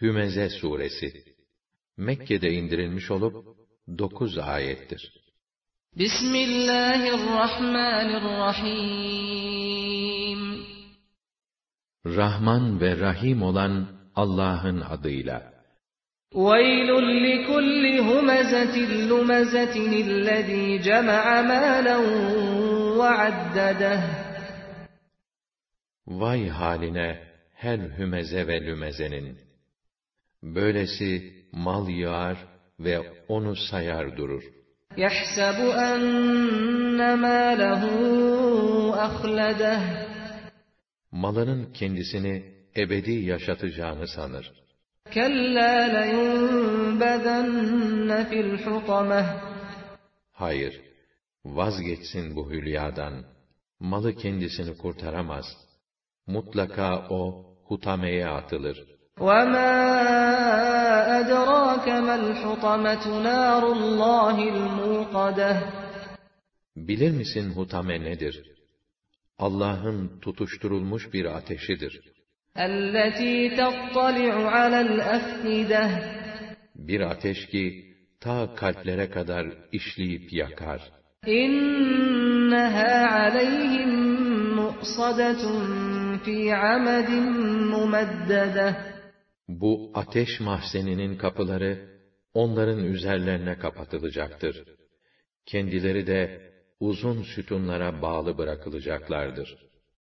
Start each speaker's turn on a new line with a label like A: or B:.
A: Hümeze suresi Mekke'de indirilmiş olup 9 ayettir.
B: Bismillahirrahmanirrahim
A: Rahman ve Rahim olan Allah'ın adıyla.
B: وَيْلٌ لِكُلِّ هُمَزَةٍ لُمَزَةٍ الَّذ۪ي جَمَعَ مَالًا وَعَدَّدَهُ
A: Vay haline her hümeze ve lümezenin. Böylesi mal yağar ve onu sayar durur.
B: يَحْسَبُ أَنَّ مَالَهُ أَخْلَدَهُ
A: Malının kendisini ebedi yaşatacağını sanır.
B: كَلَّا لَيُنْبَذَنَّ فِي الْحُطَمَةِ
A: Hayır, vazgeçsin bu hülyadan. Malı kendisini kurtaramaz. Mutlaka o hutameye atılır.
B: وَمَا أَدْرَاكَ مَا الْحُطَمَةُ نَارُ اللّٰهِ الْمُوقَدَةُ
A: Bilir misin hutame nedir? Allah'ın tutuşturulmuş bir ateşidir.
B: الَّتِي تَطَّلِعُ عَلَى الْأَفْئِدَةِ
A: Bir ateş ki ta kalplere kadar işleyip yakar.
B: إِنَّهَا عَلَيْهِمْ مُؤْصَدَةٌ فِي عَمَدٍ مُمَدَّدَةٍ
A: bu ateş mahzeninin kapıları onların üzerlerine kapatılacaktır. Kendileri de uzun sütunlara bağlı bırakılacaklardır.